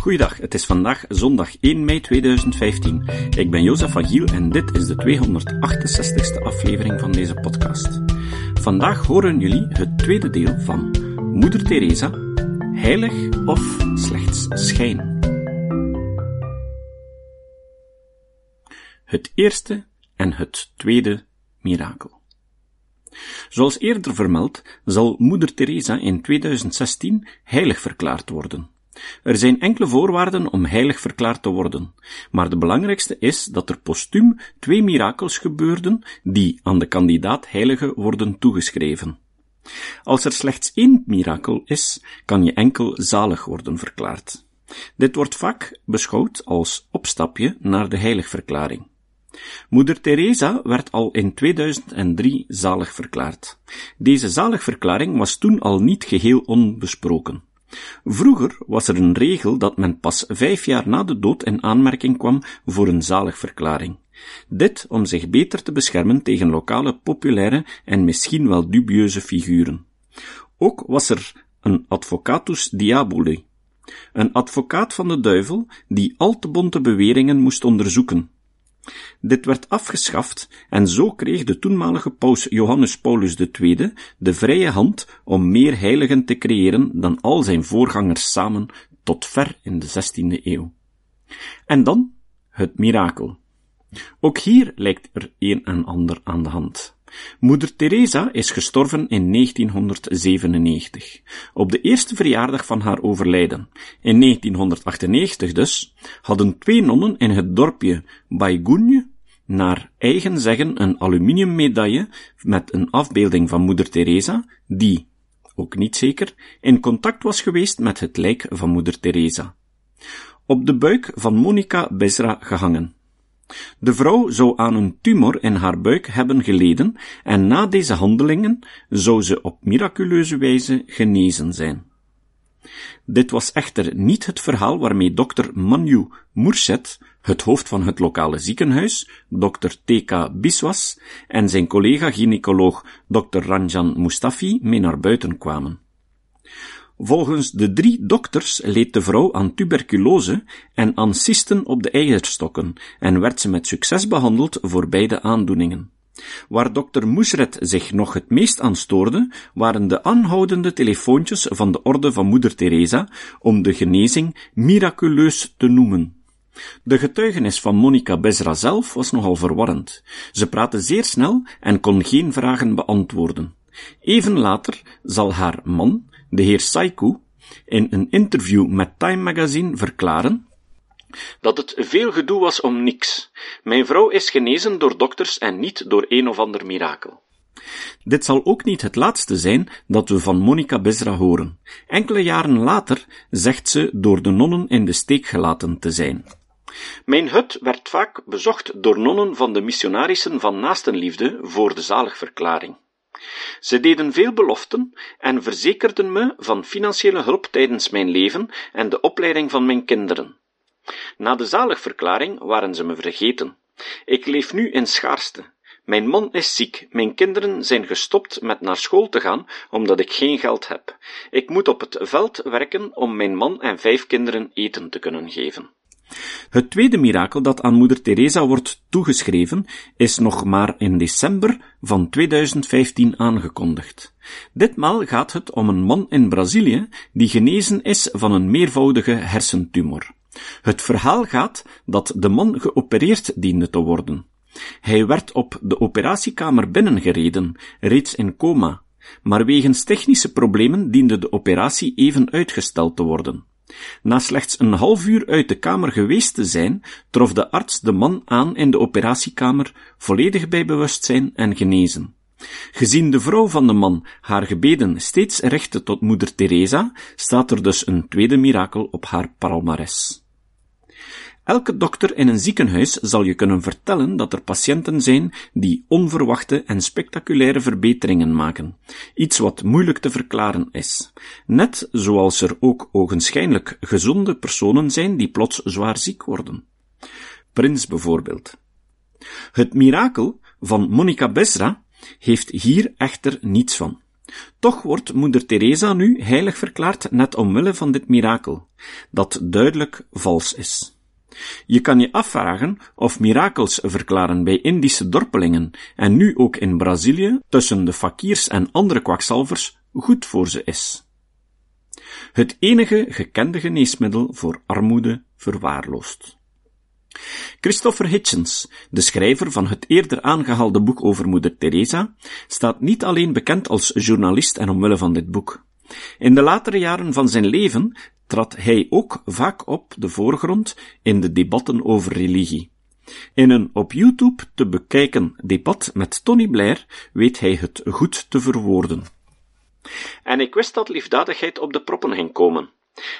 Goeiedag, het is vandaag zondag 1 mei 2015. Ik ben Jozef van Giel en dit is de 268ste aflevering van deze podcast. Vandaag horen jullie het tweede deel van Moeder Teresa, heilig of slechts schijn. Het eerste en het tweede mirakel. Zoals eerder vermeld, zal Moeder Teresa in 2016 heilig verklaard worden. Er zijn enkele voorwaarden om heilig verklaard te worden, maar de belangrijkste is dat er postuum twee mirakels gebeurden die aan de kandidaat heilige worden toegeschreven. Als er slechts één mirakel is, kan je enkel zalig worden verklaard. Dit wordt vaak beschouwd als opstapje naar de heiligverklaring. Moeder Teresa werd al in 2003 zalig verklaard. Deze zaligverklaring was toen al niet geheel onbesproken. Vroeger was er een regel dat men pas vijf jaar na de dood in aanmerking kwam voor een zaligverklaring. Dit om zich beter te beschermen tegen lokale populaire en misschien wel dubieuze figuren. Ook was er een advocatus diaboli, een advocaat van de duivel die al te bonte beweringen moest onderzoeken, dit werd afgeschaft en zo kreeg de toenmalige paus Johannes Paulus II de vrije hand om meer heiligen te creëren dan al zijn voorgangers samen tot ver in de 16e eeuw. En dan het mirakel. Ook hier lijkt er een en ander aan de hand. Moeder Teresa is gestorven in 1997, op de eerste verjaardag van haar overlijden. In 1998 dus hadden twee nonnen in het dorpje Baigunje naar eigen zeggen een aluminium medaille met een afbeelding van Moeder Teresa, die, ook niet zeker, in contact was geweest met het lijk van Moeder Teresa. Op de buik van Monica Bezra gehangen. De vrouw zou aan een tumor in haar buik hebben geleden en na deze handelingen zou ze op miraculeuze wijze genezen zijn. Dit was echter niet het verhaal waarmee dokter Manu Murset, het hoofd van het lokale ziekenhuis, dokter T.K. Biswas en zijn collega-gynaecoloog dokter Ranjan Mustafi mee naar buiten kwamen. Volgens de drie dokters leed de vrouw aan tuberculose en aan cysten op de eierstokken en werd ze met succes behandeld voor beide aandoeningen. Waar dokter Moesret zich nog het meest aan stoorde, waren de aanhoudende telefoontjes van de orde van moeder Teresa om de genezing miraculeus te noemen. De getuigenis van Monica Bezra zelf was nogal verwarrend. Ze praatte zeer snel en kon geen vragen beantwoorden. Even later zal haar man, de heer Saiku, in een interview met Time Magazine verklaren dat het veel gedoe was om niks. Mijn vrouw is genezen door dokters en niet door een of ander mirakel. Dit zal ook niet het laatste zijn dat we van Monica Bezra horen. Enkele jaren later zegt ze door de nonnen in de steek gelaten te zijn. Mijn hut werd vaak bezocht door nonnen van de missionarissen van naastenliefde voor de zaligverklaring. Ze deden veel beloften en verzekerden me van financiële hulp tijdens mijn leven en de opleiding van mijn kinderen. Na de zaligverklaring waren ze me vergeten. Ik leef nu in schaarste. Mijn man is ziek, mijn kinderen zijn gestopt met naar school te gaan omdat ik geen geld heb. Ik moet op het veld werken om mijn man en vijf kinderen eten te kunnen geven. Het tweede mirakel dat aan moeder Teresa wordt toegeschreven, is nog maar in december van 2015 aangekondigd. Ditmaal gaat het om een man in Brazilië die genezen is van een meervoudige hersentumor. Het verhaal gaat dat de man geopereerd diende te worden. Hij werd op de operatiekamer binnengereden, reeds in coma, maar wegens technische problemen diende de operatie even uitgesteld te worden. Na slechts een half uur uit de kamer geweest te zijn, trof de arts de man aan in de operatiekamer, volledig bij bewustzijn en genezen. Gezien de vrouw van de man haar gebeden steeds richtte tot moeder Teresa, staat er dus een tweede mirakel op haar palmares. Elke dokter in een ziekenhuis zal je kunnen vertellen dat er patiënten zijn die onverwachte en spectaculaire verbeteringen maken. Iets wat moeilijk te verklaren is. Net zoals er ook ogenschijnlijk gezonde personen zijn die plots zwaar ziek worden. Prins bijvoorbeeld. Het mirakel van Monica Besra heeft hier echter niets van. Toch wordt moeder Teresa nu heilig verklaard net omwille van dit mirakel, dat duidelijk vals is. Je kan je afvragen of mirakels verklaren bij Indische dorpelingen en nu ook in Brazilië tussen de fakiers en andere kwakzalvers goed voor ze is. Het enige gekende geneesmiddel voor armoede verwaarloost. Christopher Hitchens, de schrijver van het eerder aangehaalde boek over moeder Teresa, staat niet alleen bekend als journalist en omwille van dit boek. In de latere jaren van zijn leven trad hij ook vaak op de voorgrond in de debatten over religie. In een op YouTube te bekijken debat met Tony Blair weet hij het goed te verwoorden. En ik wist dat liefdadigheid op de proppen ging komen.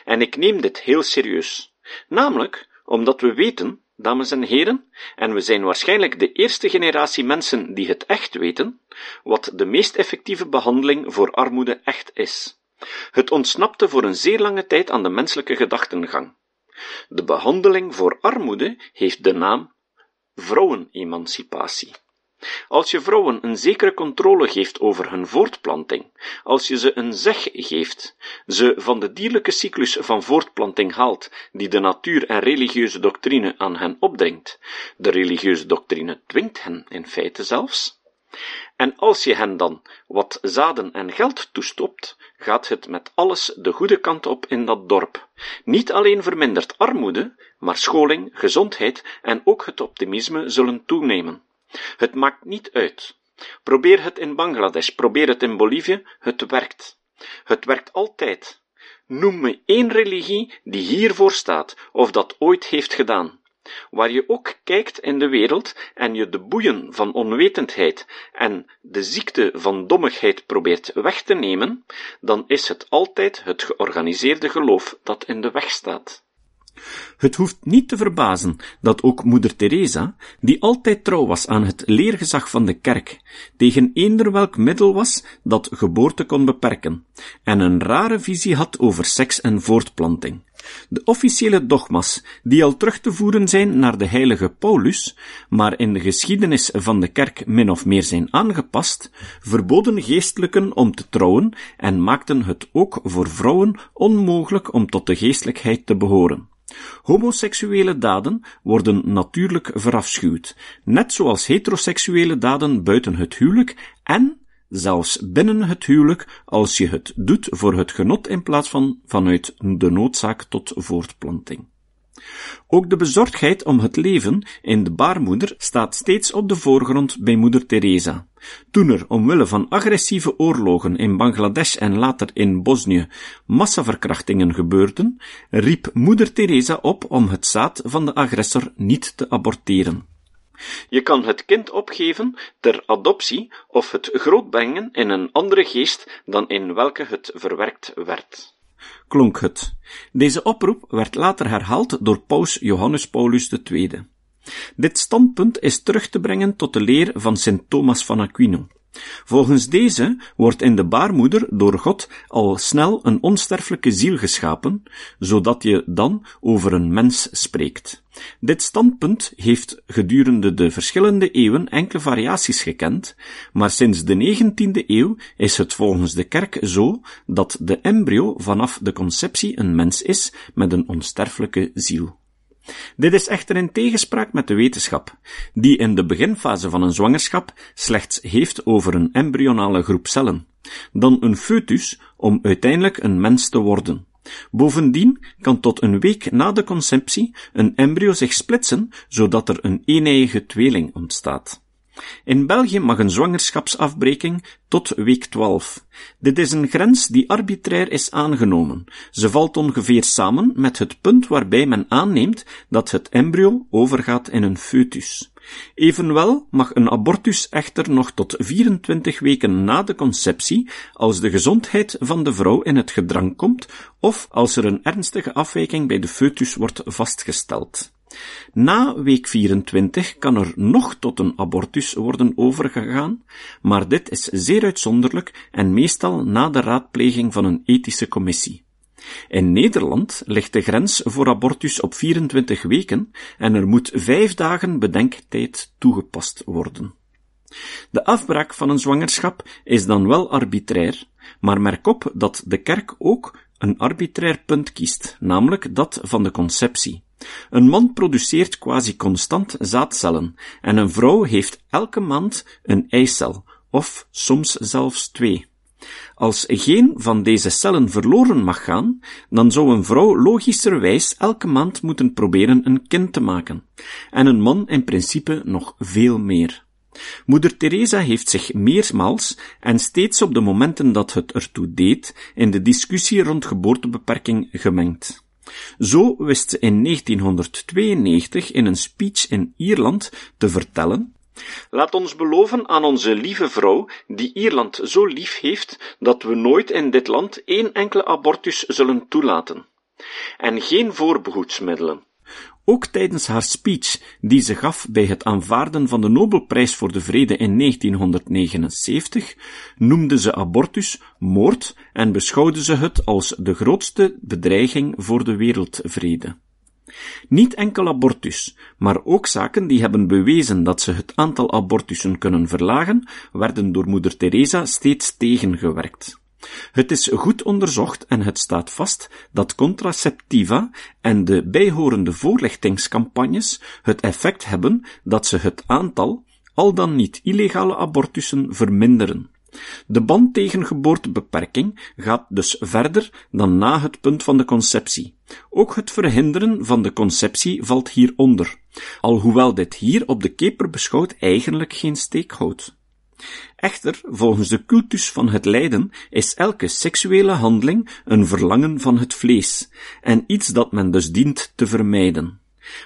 En ik neem dit heel serieus. Namelijk omdat we weten, dames en heren, en we zijn waarschijnlijk de eerste generatie mensen die het echt weten, wat de meest effectieve behandeling voor armoede echt is. Het ontsnapte voor een zeer lange tijd aan de menselijke gedachtengang. De behandeling voor armoede heeft de naam vrouwenemancipatie. Als je vrouwen een zekere controle geeft over hun voortplanting, als je ze een zeg geeft, ze van de dierlijke cyclus van voortplanting haalt, die de natuur en religieuze doctrine aan hen opdringt, de religieuze doctrine dwingt hen in feite zelfs, en als je hen dan wat zaden en geld toestopt, gaat het met alles de goede kant op in dat dorp. Niet alleen vermindert armoede, maar scholing, gezondheid en ook het optimisme zullen toenemen. Het maakt niet uit. Probeer het in Bangladesh, probeer het in Bolivie, het werkt. Het werkt altijd. Noem me één religie die hiervoor staat, of dat ooit heeft gedaan. Waar je ook kijkt in de wereld en je de boeien van onwetendheid en de ziekte van dommigheid probeert weg te nemen, dan is het altijd het georganiseerde geloof dat in de weg staat. Het hoeft niet te verbazen dat ook moeder Teresa, die altijd trouw was aan het leergezag van de kerk, tegen eender welk middel was dat geboorte kon beperken, en een rare visie had over seks en voortplanting. De officiële dogma's, die al terug te voeren zijn naar de heilige Paulus, maar in de geschiedenis van de kerk min of meer zijn aangepast, verboden geestelijken om te trouwen en maakten het ook voor vrouwen onmogelijk om tot de geestelijkheid te behoren. Homoseksuele daden worden natuurlijk verafschuwd, net zoals heteroseksuele daden buiten het huwelijk en zelfs binnen het huwelijk, als je het doet voor het genot in plaats van vanuit de noodzaak tot voortplanting. Ook de bezorgdheid om het leven in de baarmoeder staat steeds op de voorgrond bij moeder Teresa. Toen er omwille van agressieve oorlogen in Bangladesh en later in Bosnië massaverkrachtingen gebeurden, riep moeder Teresa op om het zaad van de agressor niet te aborteren. Je kan het kind opgeven ter adoptie of het grootbrengen in een andere geest dan in welke het verwerkt werd. Klonk het. Deze oproep werd later herhaald door paus Johannes Paulus II. Dit standpunt is terug te brengen tot de leer van Sint Thomas van Aquino. Volgens deze wordt in de baarmoeder door God al snel een onsterfelijke ziel geschapen, zodat je dan over een mens spreekt. Dit standpunt heeft gedurende de verschillende eeuwen enkele variaties gekend, maar sinds de 19e eeuw is het volgens de kerk zo dat de embryo vanaf de conceptie een mens is met een onsterfelijke ziel. Dit is echter in tegenspraak met de wetenschap, die in de beginfase van een zwangerschap slechts heeft over een embryonale groep cellen, dan een foetus om uiteindelijk een mens te worden. Bovendien kan tot een week na de conceptie een embryo zich splitsen, zodat er een eenijige tweeling ontstaat. In België mag een zwangerschapsafbreking tot week 12. Dit is een grens die arbitrair is aangenomen. Ze valt ongeveer samen met het punt waarbij men aanneemt dat het embryo overgaat in een foetus. Evenwel mag een abortus echter nog tot 24 weken na de conceptie, als de gezondheid van de vrouw in het gedrang komt, of als er een ernstige afwijking bij de foetus wordt vastgesteld. Na week 24 kan er nog tot een abortus worden overgegaan, maar dit is zeer uitzonderlijk en meestal na de raadpleging van een ethische commissie. In Nederland ligt de grens voor abortus op 24 weken en er moet vijf dagen bedenktijd toegepast worden. De afbraak van een zwangerschap is dan wel arbitrair, maar merk op dat de kerk ook een arbitrair punt kiest, namelijk dat van de conceptie. Een man produceert quasi constant zaadcellen en een vrouw heeft elke maand een eicel, of soms zelfs twee. Als geen van deze cellen verloren mag gaan, dan zou een vrouw logischerwijs elke maand moeten proberen een kind te maken, en een man in principe nog veel meer. Moeder Teresa heeft zich meermaals en steeds op de momenten dat het ertoe deed, in de discussie rond geboortebeperking gemengd. Zo wist ze in 1992 in een speech in Ierland te vertellen Laat ons beloven aan onze lieve vrouw, die Ierland zo lief heeft, dat we nooit in dit land één enkele abortus zullen toelaten. En geen voorbehoedsmiddelen. Ook tijdens haar speech, die ze gaf bij het aanvaarden van de Nobelprijs voor de Vrede in 1979, noemde ze abortus moord en beschouwde ze het als de grootste bedreiging voor de wereldvrede. Niet enkel abortus, maar ook zaken die hebben bewezen dat ze het aantal abortussen kunnen verlagen, werden door moeder Teresa steeds tegengewerkt. Het is goed onderzocht en het staat vast dat contraceptiva en de bijhorende voorlichtingscampagnes het effect hebben dat ze het aantal, al dan niet illegale abortussen verminderen. De band tegen geboortebeperking gaat dus verder dan na het punt van de conceptie. Ook het verhinderen van de conceptie valt hieronder, alhoewel dit hier op de keper beschouwd eigenlijk geen steek houdt. Echter, volgens de cultus van het lijden is elke seksuele handeling een verlangen van het vlees, en iets dat men dus dient te vermijden.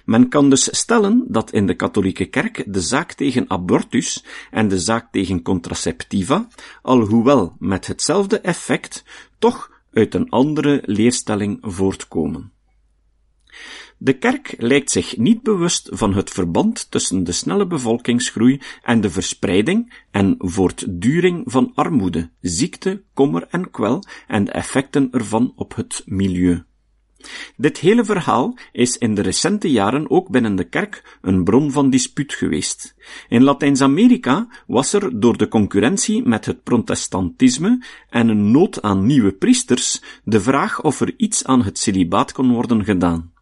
Men kan dus stellen dat in de katholieke kerk de zaak tegen abortus en de zaak tegen contraceptiva, alhoewel met hetzelfde effect, toch uit een andere leerstelling voortkomen. De kerk lijkt zich niet bewust van het verband tussen de snelle bevolkingsgroei en de verspreiding en voortduring van armoede, ziekte, kommer en kwel en de effecten ervan op het milieu. Dit hele verhaal is in de recente jaren ook binnen de kerk een bron van dispuut geweest. In Latijns-Amerika was er door de concurrentie met het protestantisme en een nood aan nieuwe priesters de vraag of er iets aan het celibaat kon worden gedaan.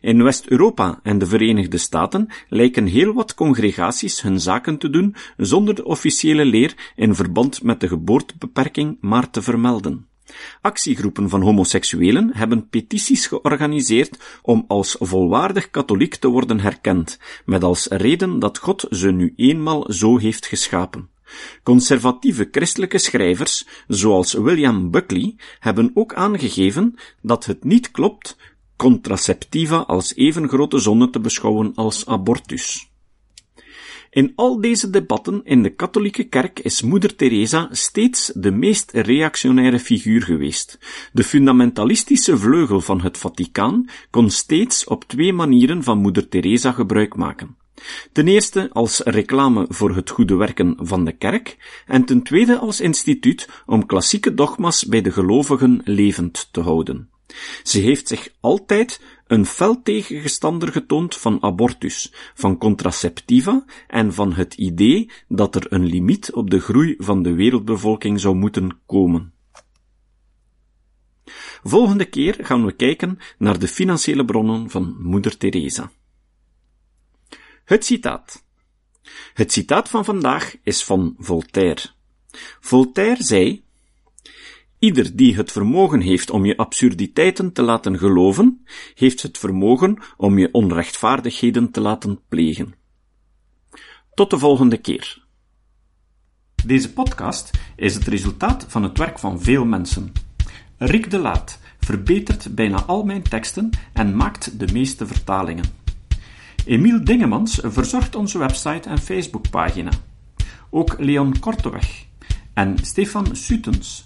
In West-Europa en de Verenigde Staten lijken heel wat congregaties hun zaken te doen zonder de officiële leer in verband met de geboortebeperking maar te vermelden. Actiegroepen van homoseksuelen hebben petities georganiseerd om als volwaardig katholiek te worden herkend, met als reden dat God ze nu eenmaal zo heeft geschapen. Conservatieve christelijke schrijvers, zoals William Buckley, hebben ook aangegeven dat het niet klopt contraceptiva als even grote zonde te beschouwen als abortus. In al deze debatten in de katholieke kerk is moeder Teresa steeds de meest reactionaire figuur geweest. De fundamentalistische vleugel van het Vaticaan kon steeds op twee manieren van moeder Teresa gebruik maken. Ten eerste als reclame voor het goede werken van de kerk en ten tweede als instituut om klassieke dogma's bij de gelovigen levend te houden. Ze heeft zich altijd een fel tegenstander getoond van abortus, van contraceptiva en van het idee dat er een limiet op de groei van de wereldbevolking zou moeten komen. Volgende keer gaan we kijken naar de financiële bronnen van Moeder Teresa. Het citaat. Het citaat van vandaag is van Voltaire. Voltaire zei Ieder die het vermogen heeft om je absurditeiten te laten geloven, heeft het vermogen om je onrechtvaardigheden te laten plegen. Tot de volgende keer. Deze podcast is het resultaat van het werk van veel mensen. Rick de Laat verbetert bijna al mijn teksten en maakt de meeste vertalingen. Emiel Dingemans verzorgt onze website en Facebookpagina. Ook Leon Korteweg en Stefan Sutens